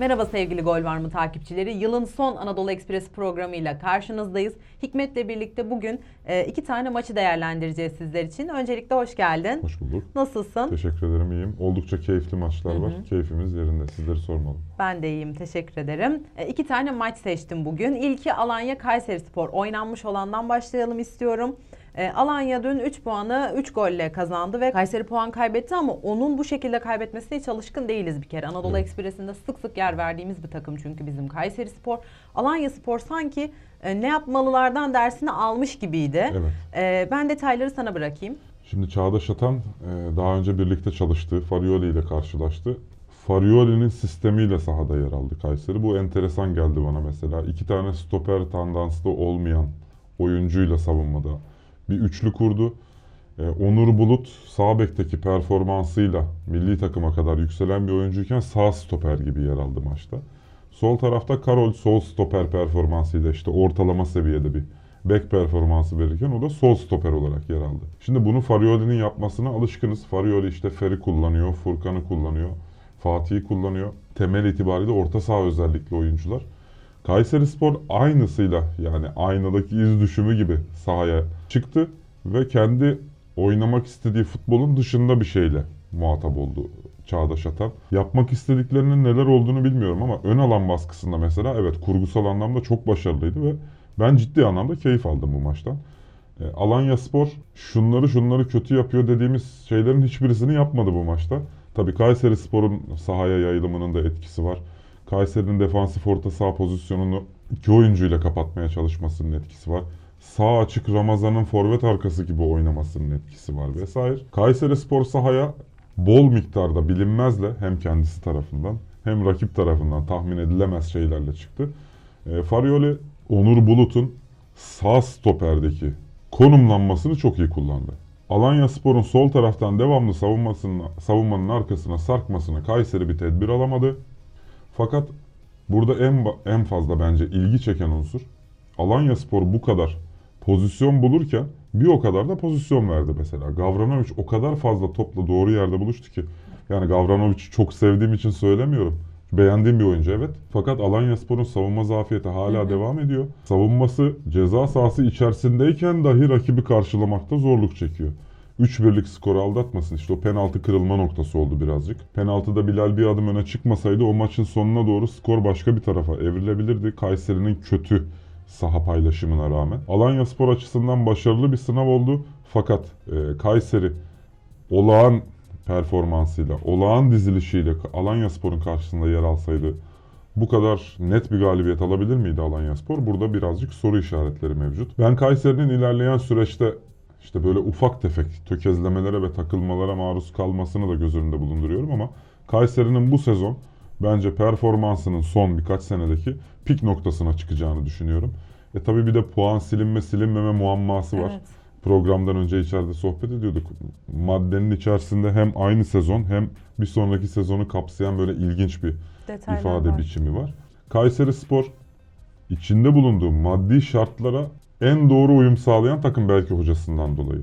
Merhaba sevgili Gol Var mı takipçileri. Yılın son Anadolu Ekspres programıyla karşınızdayız. Hikmet'le birlikte bugün e, iki tane maçı değerlendireceğiz sizler için. Öncelikle hoş geldin. Hoş bulduk. Nasılsın? Teşekkür ederim iyiyim. Oldukça keyifli maçlar var. Keyfimiz yerinde. Sizleri sormalı. Ben de iyiyim. Teşekkür ederim. E, iki tane maç seçtim bugün. İlki Alanya Kayseri Spor. Oynanmış olandan başlayalım istiyorum. E, Alanya dün 3 puanı 3 golle kazandı ve Kayseri puan kaybetti ama onun bu şekilde kaybetmesine hiç alışkın değiliz bir kere. Anadolu Evet. Ekspresi'nde sık sık yer verdiğimiz bir takım çünkü bizim Kayseri Spor. Alanya Spor sanki e, ne yapmalılardan dersini almış gibiydi. Evet. E, ben detayları sana bırakayım. Şimdi Çağdaş Atan e, daha önce birlikte çalıştığı Farioli ile karşılaştı. Farioli'nin sistemiyle sahada yer aldı Kayseri. Bu enteresan geldi bana mesela. İki tane stoper tandanslı olmayan oyuncuyla savunmada bir üçlü kurdu. E, Onur Bulut sağ bekteki performansıyla milli takıma kadar yükselen bir oyuncuyken sağ stoper gibi yer aldı maçta. Sol tarafta Karol sol stoper performansıyla işte ortalama seviyede bir bek performansı verirken o da sol stoper olarak yer aldı. Şimdi bunu Farioli'nin yapmasına alışkınız. Farioli işte Fer'i kullanıyor, Furkan'ı kullanıyor, Fatih'i kullanıyor. Temel itibariyle orta saha özellikli oyuncular. Kayseri Spor aynısıyla yani aynadaki iz düşümü gibi sahaya çıktı ve kendi oynamak istediği futbolun dışında bir şeyle muhatap oldu Çağdaş Atan. Yapmak istediklerinin neler olduğunu bilmiyorum ama ön alan baskısında mesela evet kurgusal anlamda çok başarılıydı ve ben ciddi anlamda keyif aldım bu maçtan. E, Alanya Spor şunları şunları kötü yapıyor dediğimiz şeylerin hiçbirisini yapmadı bu maçta. Tabii Kayseri Spor'un sahaya yayılımının da etkisi var. Kayseri'nin defansif orta saha pozisyonunu iki oyuncuyla kapatmaya çalışmasının etkisi var. Sağ açık Ramazan'ın forvet arkası gibi oynamasının etkisi var vesaire. Kayseri Spor sahaya bol miktarda bilinmezle hem kendisi tarafından hem rakip tarafından tahmin edilemez şeylerle çıktı. E, Farioli Onur Bulut'un sağ stoperdeki konumlanmasını çok iyi kullandı. Alanya Spor'un sol taraftan devamlı savunmasının, savunmanın arkasına sarkmasına Kayseri bir tedbir alamadı. Fakat burada en en fazla bence ilgi çeken unsur Alanya Spor bu kadar pozisyon bulurken bir o kadar da pozisyon verdi mesela. Gavranovic o kadar fazla topla doğru yerde buluştu ki. Yani Gavranovic'i çok sevdiğim için söylemiyorum. Beğendiğim bir oyuncu evet. Fakat Alanya Spor'un savunma zafiyeti hala devam ediyor. Savunması ceza sahası içerisindeyken dahi rakibi karşılamakta zorluk çekiyor. 3-1'lik skoru aldatmasın. İşte o penaltı kırılma noktası oldu birazcık. Penaltıda Bilal bir adım öne çıkmasaydı o maçın sonuna doğru skor başka bir tarafa evrilebilirdi. Kayseri'nin kötü saha paylaşımına rağmen. Alanya Spor açısından başarılı bir sınav oldu. Fakat e, Kayseri olağan performansıyla, olağan dizilişiyle Alanya Spor'un karşısında yer alsaydı bu kadar net bir galibiyet alabilir miydi Alanya Spor? Burada birazcık soru işaretleri mevcut. Ben Kayseri'nin ilerleyen süreçte işte böyle ufak tefek tökezlemelere ve takılmalara maruz kalmasını da göz önünde bulunduruyorum ama Kayseri'nin bu sezon bence performansının son birkaç senedeki pik noktasına çıkacağını düşünüyorum. E tabi bir de puan silinme silinmeme muamması var. Evet. Programdan önce içeride sohbet ediyorduk. Maddenin içerisinde hem aynı sezon hem bir sonraki sezonu kapsayan böyle ilginç bir Detaylar ifade var. biçimi var. Kayseri Spor içinde bulunduğu maddi şartlara en doğru uyum sağlayan takım belki hocasından dolayı.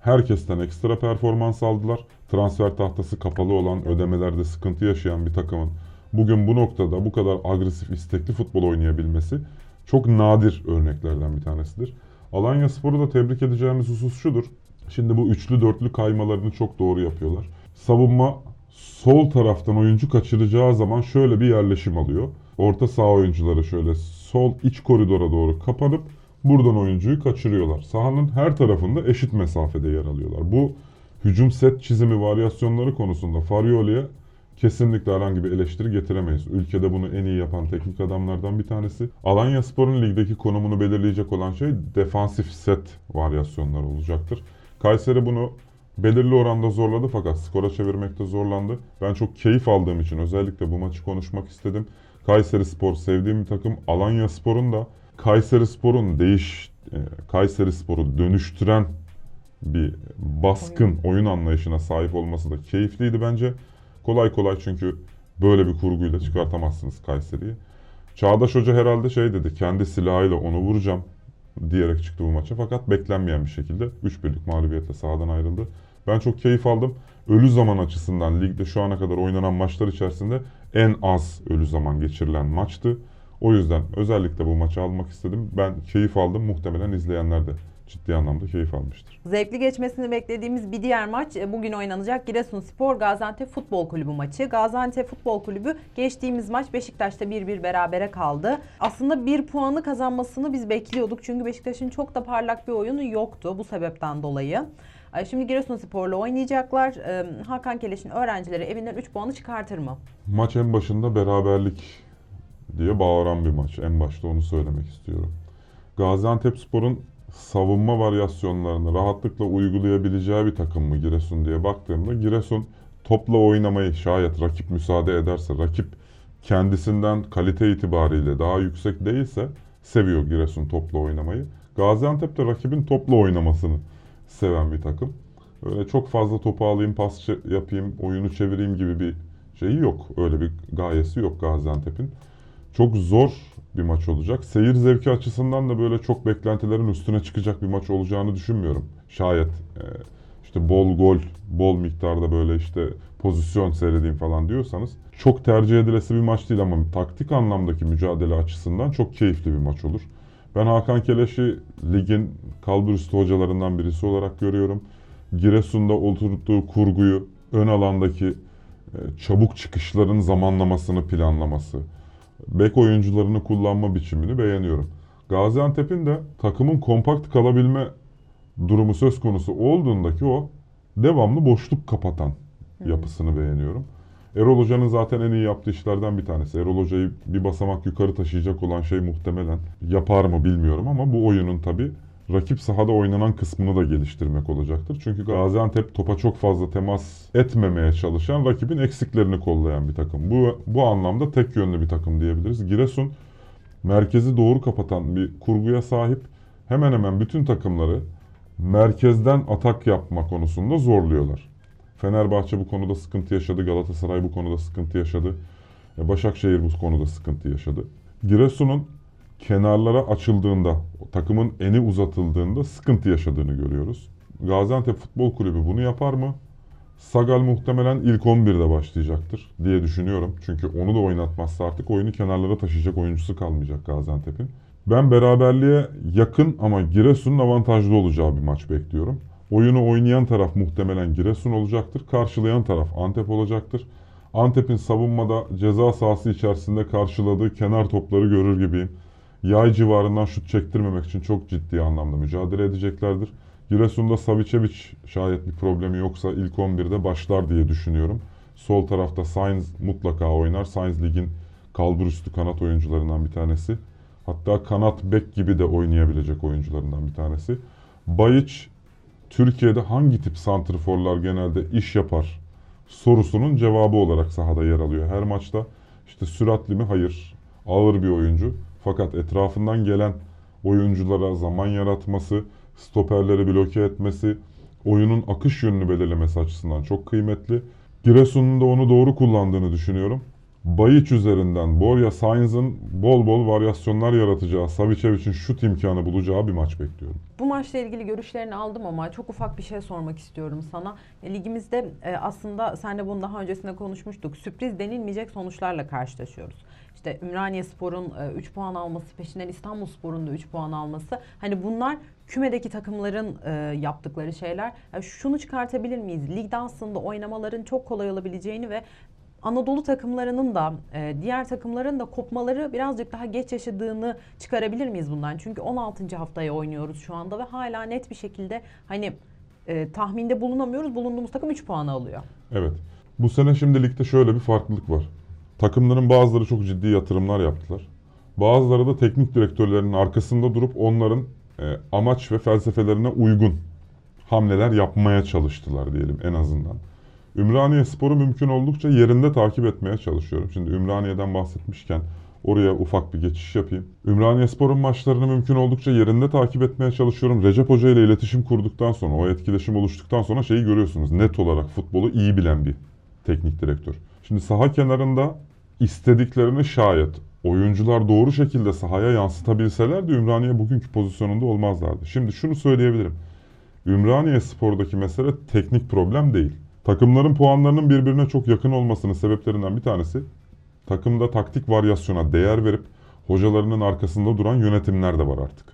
Herkesten ekstra performans aldılar. Transfer tahtası kapalı olan, ödemelerde sıkıntı yaşayan bir takımın bugün bu noktada bu kadar agresif, istekli futbol oynayabilmesi çok nadir örneklerden bir tanesidir. Alanya Spor'u da tebrik edeceğimiz husus şudur. Şimdi bu üçlü dörtlü kaymalarını çok doğru yapıyorlar. Savunma sol taraftan oyuncu kaçıracağı zaman şöyle bir yerleşim alıyor. Orta saha oyuncuları şöyle sol iç koridora doğru kapanıp buradan oyuncuyu kaçırıyorlar. Sahanın her tarafında eşit mesafede yer alıyorlar. Bu hücum set çizimi varyasyonları konusunda Farioli'ye kesinlikle herhangi bir eleştiri getiremeyiz. Ülkede bunu en iyi yapan teknik adamlardan bir tanesi. Alanya Spor'un ligdeki konumunu belirleyecek olan şey defansif set varyasyonları olacaktır. Kayseri bunu belirli oranda zorladı fakat skora çevirmekte zorlandı. Ben çok keyif aldığım için özellikle bu maçı konuşmak istedim. Kayseri Spor sevdiğim bir takım. Alanya Spor'un da Kayseri Spor'un değiş e, Kayseri Spor'u dönüştüren bir baskın oyun anlayışına sahip olması da keyifliydi bence. Kolay kolay çünkü böyle bir kurguyla çıkartamazsınız Kayseri'yi. Çağdaş Hoca herhalde şey dedi, kendi silahıyla onu vuracağım diyerek çıktı bu maça. Fakat beklenmeyen bir şekilde 3-1'lik mağlubiyetle sahadan ayrıldı. Ben çok keyif aldım. Ölü zaman açısından ligde şu ana kadar oynanan maçlar içerisinde en az ölü zaman geçirilen maçtı. O yüzden özellikle bu maçı almak istedim. Ben keyif aldım. Muhtemelen izleyenler de ciddi anlamda keyif almıştır. Zevkli geçmesini beklediğimiz bir diğer maç e, bugün oynanacak Giresunspor Gaziantep Futbol Kulübü maçı. Gaziantep Futbol Kulübü geçtiğimiz maç Beşiktaş'ta 1-1 berabere kaldı. Aslında bir puanı kazanmasını biz bekliyorduk çünkü Beşiktaş'ın çok da parlak bir oyunu yoktu bu sebepten dolayı. Ay, Şimdi Giresunspor'la oynayacaklar. Hakan Keleş'in öğrencileri evinden 3 puanı çıkartır mı? Maç en başında beraberlik diye bağıran bir maç. En başta onu söylemek istiyorum. Gaziantepspor'un savunma varyasyonlarını rahatlıkla uygulayabileceği bir takım mı Giresun diye baktığımda Giresun topla oynamayı şayet rakip müsaade ederse, rakip kendisinden kalite itibariyle daha yüksek değilse seviyor Giresun topla oynamayı. Gaziantep de rakibin topla oynamasını seven bir takım. Öyle çok fazla topu alayım, pas yapayım, oyunu çevireyim gibi bir şeyi yok. Öyle bir gayesi yok Gaziantep'in. Çok zor bir maç olacak. Seyir zevki açısından da böyle çok beklentilerin üstüne çıkacak bir maç olacağını düşünmüyorum. Şayet e, işte bol gol, bol miktarda böyle işte pozisyon seyredeyim falan diyorsanız çok tercih edilesi bir maç değil ama taktik anlamdaki mücadele açısından çok keyifli bir maç olur. Ben Hakan Keleş'i ligin kalburüstü hocalarından birisi olarak görüyorum. Giresun'da oturttuğu kurguyu, ön alandaki e, çabuk çıkışların zamanlamasını planlaması, bek oyuncularını kullanma biçimini beğeniyorum. Gaziantep'in de takımın kompakt kalabilme durumu söz konusu olduğundaki o devamlı boşluk kapatan yapısını beğeniyorum. Erol Hoca'nın zaten en iyi yaptığı işlerden bir tanesi. Erol Hoca'yı bir basamak yukarı taşıyacak olan şey muhtemelen yapar mı bilmiyorum ama bu oyunun tabi rakip sahada oynanan kısmını da geliştirmek olacaktır. Çünkü Gaziantep topa çok fazla temas etmemeye çalışan, rakibin eksiklerini kollayan bir takım. Bu, bu anlamda tek yönlü bir takım diyebiliriz. Giresun merkezi doğru kapatan bir kurguya sahip. Hemen hemen bütün takımları merkezden atak yapma konusunda zorluyorlar. Fenerbahçe bu konuda sıkıntı yaşadı. Galatasaray bu konuda sıkıntı yaşadı. E, Başakşehir bu konuda sıkıntı yaşadı. Giresun'un kenarlara açıldığında, takımın eni uzatıldığında sıkıntı yaşadığını görüyoruz. Gaziantep Futbol Kulübü bunu yapar mı? Sagal muhtemelen ilk 11'de başlayacaktır diye düşünüyorum. Çünkü onu da oynatmazsa artık oyunu kenarlara taşıyacak oyuncusu kalmayacak Gaziantep'in. Ben beraberliğe yakın ama Giresun'un avantajlı olacağı bir maç bekliyorum. Oyunu oynayan taraf muhtemelen Giresun olacaktır. Karşılayan taraf Antep olacaktır. Antep'in savunmada ceza sahası içerisinde karşıladığı kenar topları görür gibiyim. Yay civarından şut çektirmemek için çok ciddi anlamda mücadele edeceklerdir. Giresun'da Savicevic şayet bir problemi yoksa ilk 11'de başlar diye düşünüyorum. Sol tarafta Sainz mutlaka oynar. Sainz ligin kalburüstü kanat oyuncularından bir tanesi. Hatta kanat bek gibi de oynayabilecek oyuncularından bir tanesi. Bayiç Türkiye'de hangi tip santrforlar genelde iş yapar sorusunun cevabı olarak sahada yer alıyor her maçta. İşte süratli mi? Hayır. Ağır bir oyuncu. Fakat etrafından gelen oyunculara zaman yaratması, stoperleri bloke etmesi, oyunun akış yönünü belirlemesi açısından çok kıymetli. Giresun'un da onu doğru kullandığını düşünüyorum. Bayiç üzerinden Borja Sainz'ın bol bol varyasyonlar yaratacağı, Savicevic'in şut imkanı bulacağı bir maç bekliyorum. Bu maçla ilgili görüşlerini aldım ama çok ufak bir şey sormak istiyorum sana. E, Ligimizde e, aslında senle bunu daha öncesinde konuşmuştuk. Sürpriz denilmeyecek sonuçlarla karşılaşıyoruz. İşte Ümraniye Spor'un 3 puan alması peşinden İstanbul Spor'un da 3 puan alması. Hani bunlar kümedeki takımların e, yaptıkları şeyler. Ya şunu çıkartabilir miyiz? Ligde aslında oynamaların çok kolay olabileceğini ve Anadolu takımlarının da e, diğer takımların da kopmaları birazcık daha geç yaşadığını çıkarabilir miyiz bundan? Çünkü 16. haftaya oynuyoruz şu anda ve hala net bir şekilde hani e, tahminde bulunamıyoruz. Bulunduğumuz takım 3 puan alıyor. Evet. Bu sene şimdi ligde şöyle bir farklılık var. Takımların bazıları çok ciddi yatırımlar yaptılar. Bazıları da teknik direktörlerinin arkasında durup onların e, amaç ve felsefelerine uygun hamleler yapmaya çalıştılar diyelim en azından. Ümraniye Spor'u mümkün oldukça yerinde takip etmeye çalışıyorum. Şimdi Ümraniye'den bahsetmişken oraya ufak bir geçiş yapayım. Ümraniye Spor'un maçlarını mümkün oldukça yerinde takip etmeye çalışıyorum. Recep Hoca ile iletişim kurduktan sonra, o etkileşim oluştuktan sonra şeyi görüyorsunuz. Net olarak futbolu iyi bilen bir teknik direktör. Şimdi saha kenarında istediklerini şayet oyuncular doğru şekilde sahaya yansıtabilselerdi Ümraniye bugünkü pozisyonunda olmazlardı. Şimdi şunu söyleyebilirim. Ümraniye Spor'daki mesele teknik problem değil. Takımların puanlarının birbirine çok yakın olmasının sebeplerinden bir tanesi Takımda taktik varyasyona değer verip hocalarının arkasında duran yönetimler de var artık.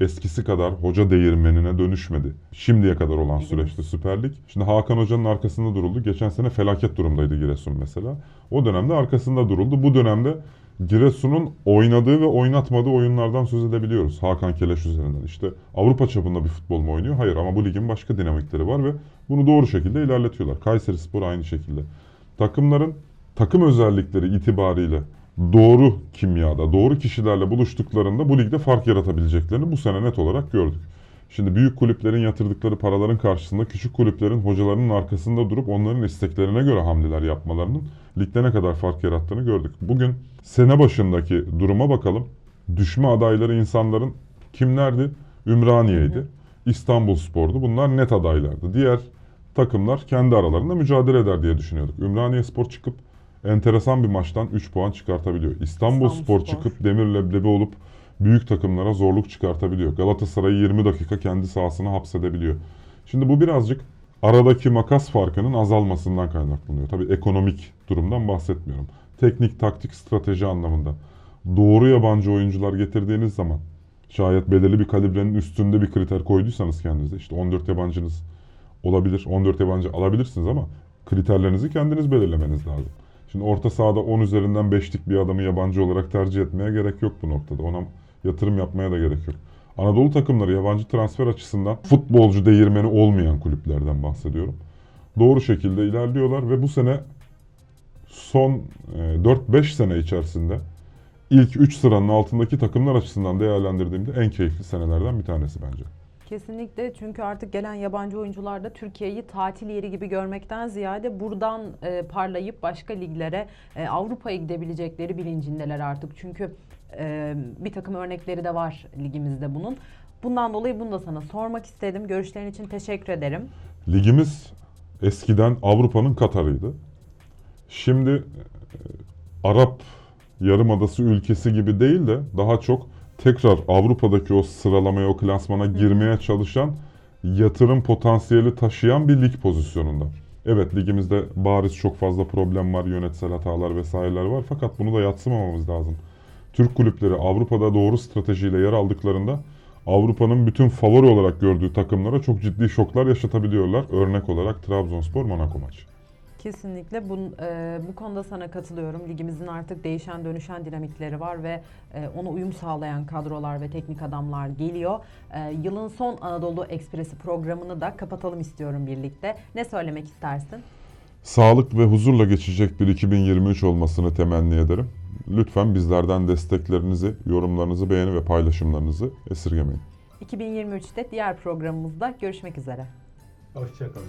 Eskisi kadar hoca değirmenine dönüşmedi. Şimdiye kadar olan süreçte Süper Lig. Şimdi Hakan Hoca'nın arkasında duruldu. Geçen sene felaket durumdaydı Giresun mesela. O dönemde arkasında duruldu. Bu dönemde Giresun'un oynadığı ve oynatmadığı oyunlardan söz edebiliyoruz. Hakan Keleş üzerinden. İşte Avrupa çapında bir futbol mu oynuyor? Hayır ama bu ligin başka dinamikleri var ve bunu doğru şekilde ilerletiyorlar. Kayseri Spor aynı şekilde. Takımların takım özellikleri itibariyle doğru kimyada, doğru kişilerle buluştuklarında bu ligde fark yaratabileceklerini bu sene net olarak gördük. Şimdi büyük kulüplerin yatırdıkları paraların karşısında küçük kulüplerin hocalarının arkasında durup onların isteklerine göre hamleler yapmalarının ligde ne kadar fark yarattığını gördük. Bugün sene başındaki duruma bakalım. Düşme adayları insanların kimlerdi? Ümraniye'ydi. İstanbul Spor'du. Bunlar net adaylardı. Diğer takımlar kendi aralarında mücadele eder diye düşünüyorduk. Ümraniye Spor çıkıp enteresan bir maçtan 3 puan çıkartabiliyor. İstanbul, İstanbul Spor, Spor. çıkıp demir leblebi olup büyük takımlara zorluk çıkartabiliyor. Galatasaray'ı 20 dakika kendi sahasına hapsedebiliyor. Şimdi bu birazcık aradaki makas farkının azalmasından kaynaklanıyor. Tabii ekonomik durumdan bahsetmiyorum. Teknik, taktik, strateji anlamında. Doğru yabancı oyuncular getirdiğiniz zaman şayet belirli bir kalibrenin üstünde bir kriter koyduysanız kendinize işte 14 yabancınız olabilir. 14 yabancı alabilirsiniz ama kriterlerinizi kendiniz belirlemeniz lazım. Şimdi orta sahada 10 üzerinden 5'lik bir adamı yabancı olarak tercih etmeye gerek yok bu noktada. Ona yatırım yapmaya da gerek yok. Anadolu takımları yabancı transfer açısından futbolcu değirmeni olmayan kulüplerden bahsediyorum. Doğru şekilde ilerliyorlar ve bu sene son e, 4-5 sene içerisinde ilk 3 sıranın altındaki takımlar açısından değerlendirdiğimde en keyifli senelerden bir tanesi bence. Kesinlikle çünkü artık gelen yabancı oyuncular da Türkiye'yi tatil yeri gibi görmekten ziyade buradan e, parlayıp başka liglere e, Avrupa'ya gidebilecekleri bilincindeler artık. Çünkü e, bir takım örnekleri de var ligimizde bunun. Bundan dolayı bunu da sana sormak istedim. Görüşlerin için teşekkür ederim. Ligimiz eskiden Avrupa'nın Katar'ıydı. Şimdi e, Arap Yarımadası ülkesi gibi değil de daha çok tekrar Avrupa'daki o sıralamaya, o klasmana girmeye çalışan yatırım potansiyeli taşıyan bir lig pozisyonunda. Evet ligimizde bariz çok fazla problem var, yönetsel hatalar vesaireler var fakat bunu da yatsımamamız lazım. Türk kulüpleri Avrupa'da doğru stratejiyle yer aldıklarında Avrupa'nın bütün favori olarak gördüğü takımlara çok ciddi şoklar yaşatabiliyorlar. Örnek olarak Trabzonspor Monaco maçı. Kesinlikle bu, e, bu konuda sana katılıyorum. Ligimizin artık değişen dönüşen dinamikleri var ve e, ona uyum sağlayan kadrolar ve teknik adamlar geliyor. E, yılın son Anadolu Ekspresi programını da kapatalım istiyorum birlikte. Ne söylemek istersin? Sağlık ve huzurla geçecek bir 2023 olmasını temenni ederim. Lütfen bizlerden desteklerinizi, yorumlarınızı, beğeni ve paylaşımlarınızı esirgemeyin. 2023'te diğer programımızda görüşmek üzere. Hoşçakalın.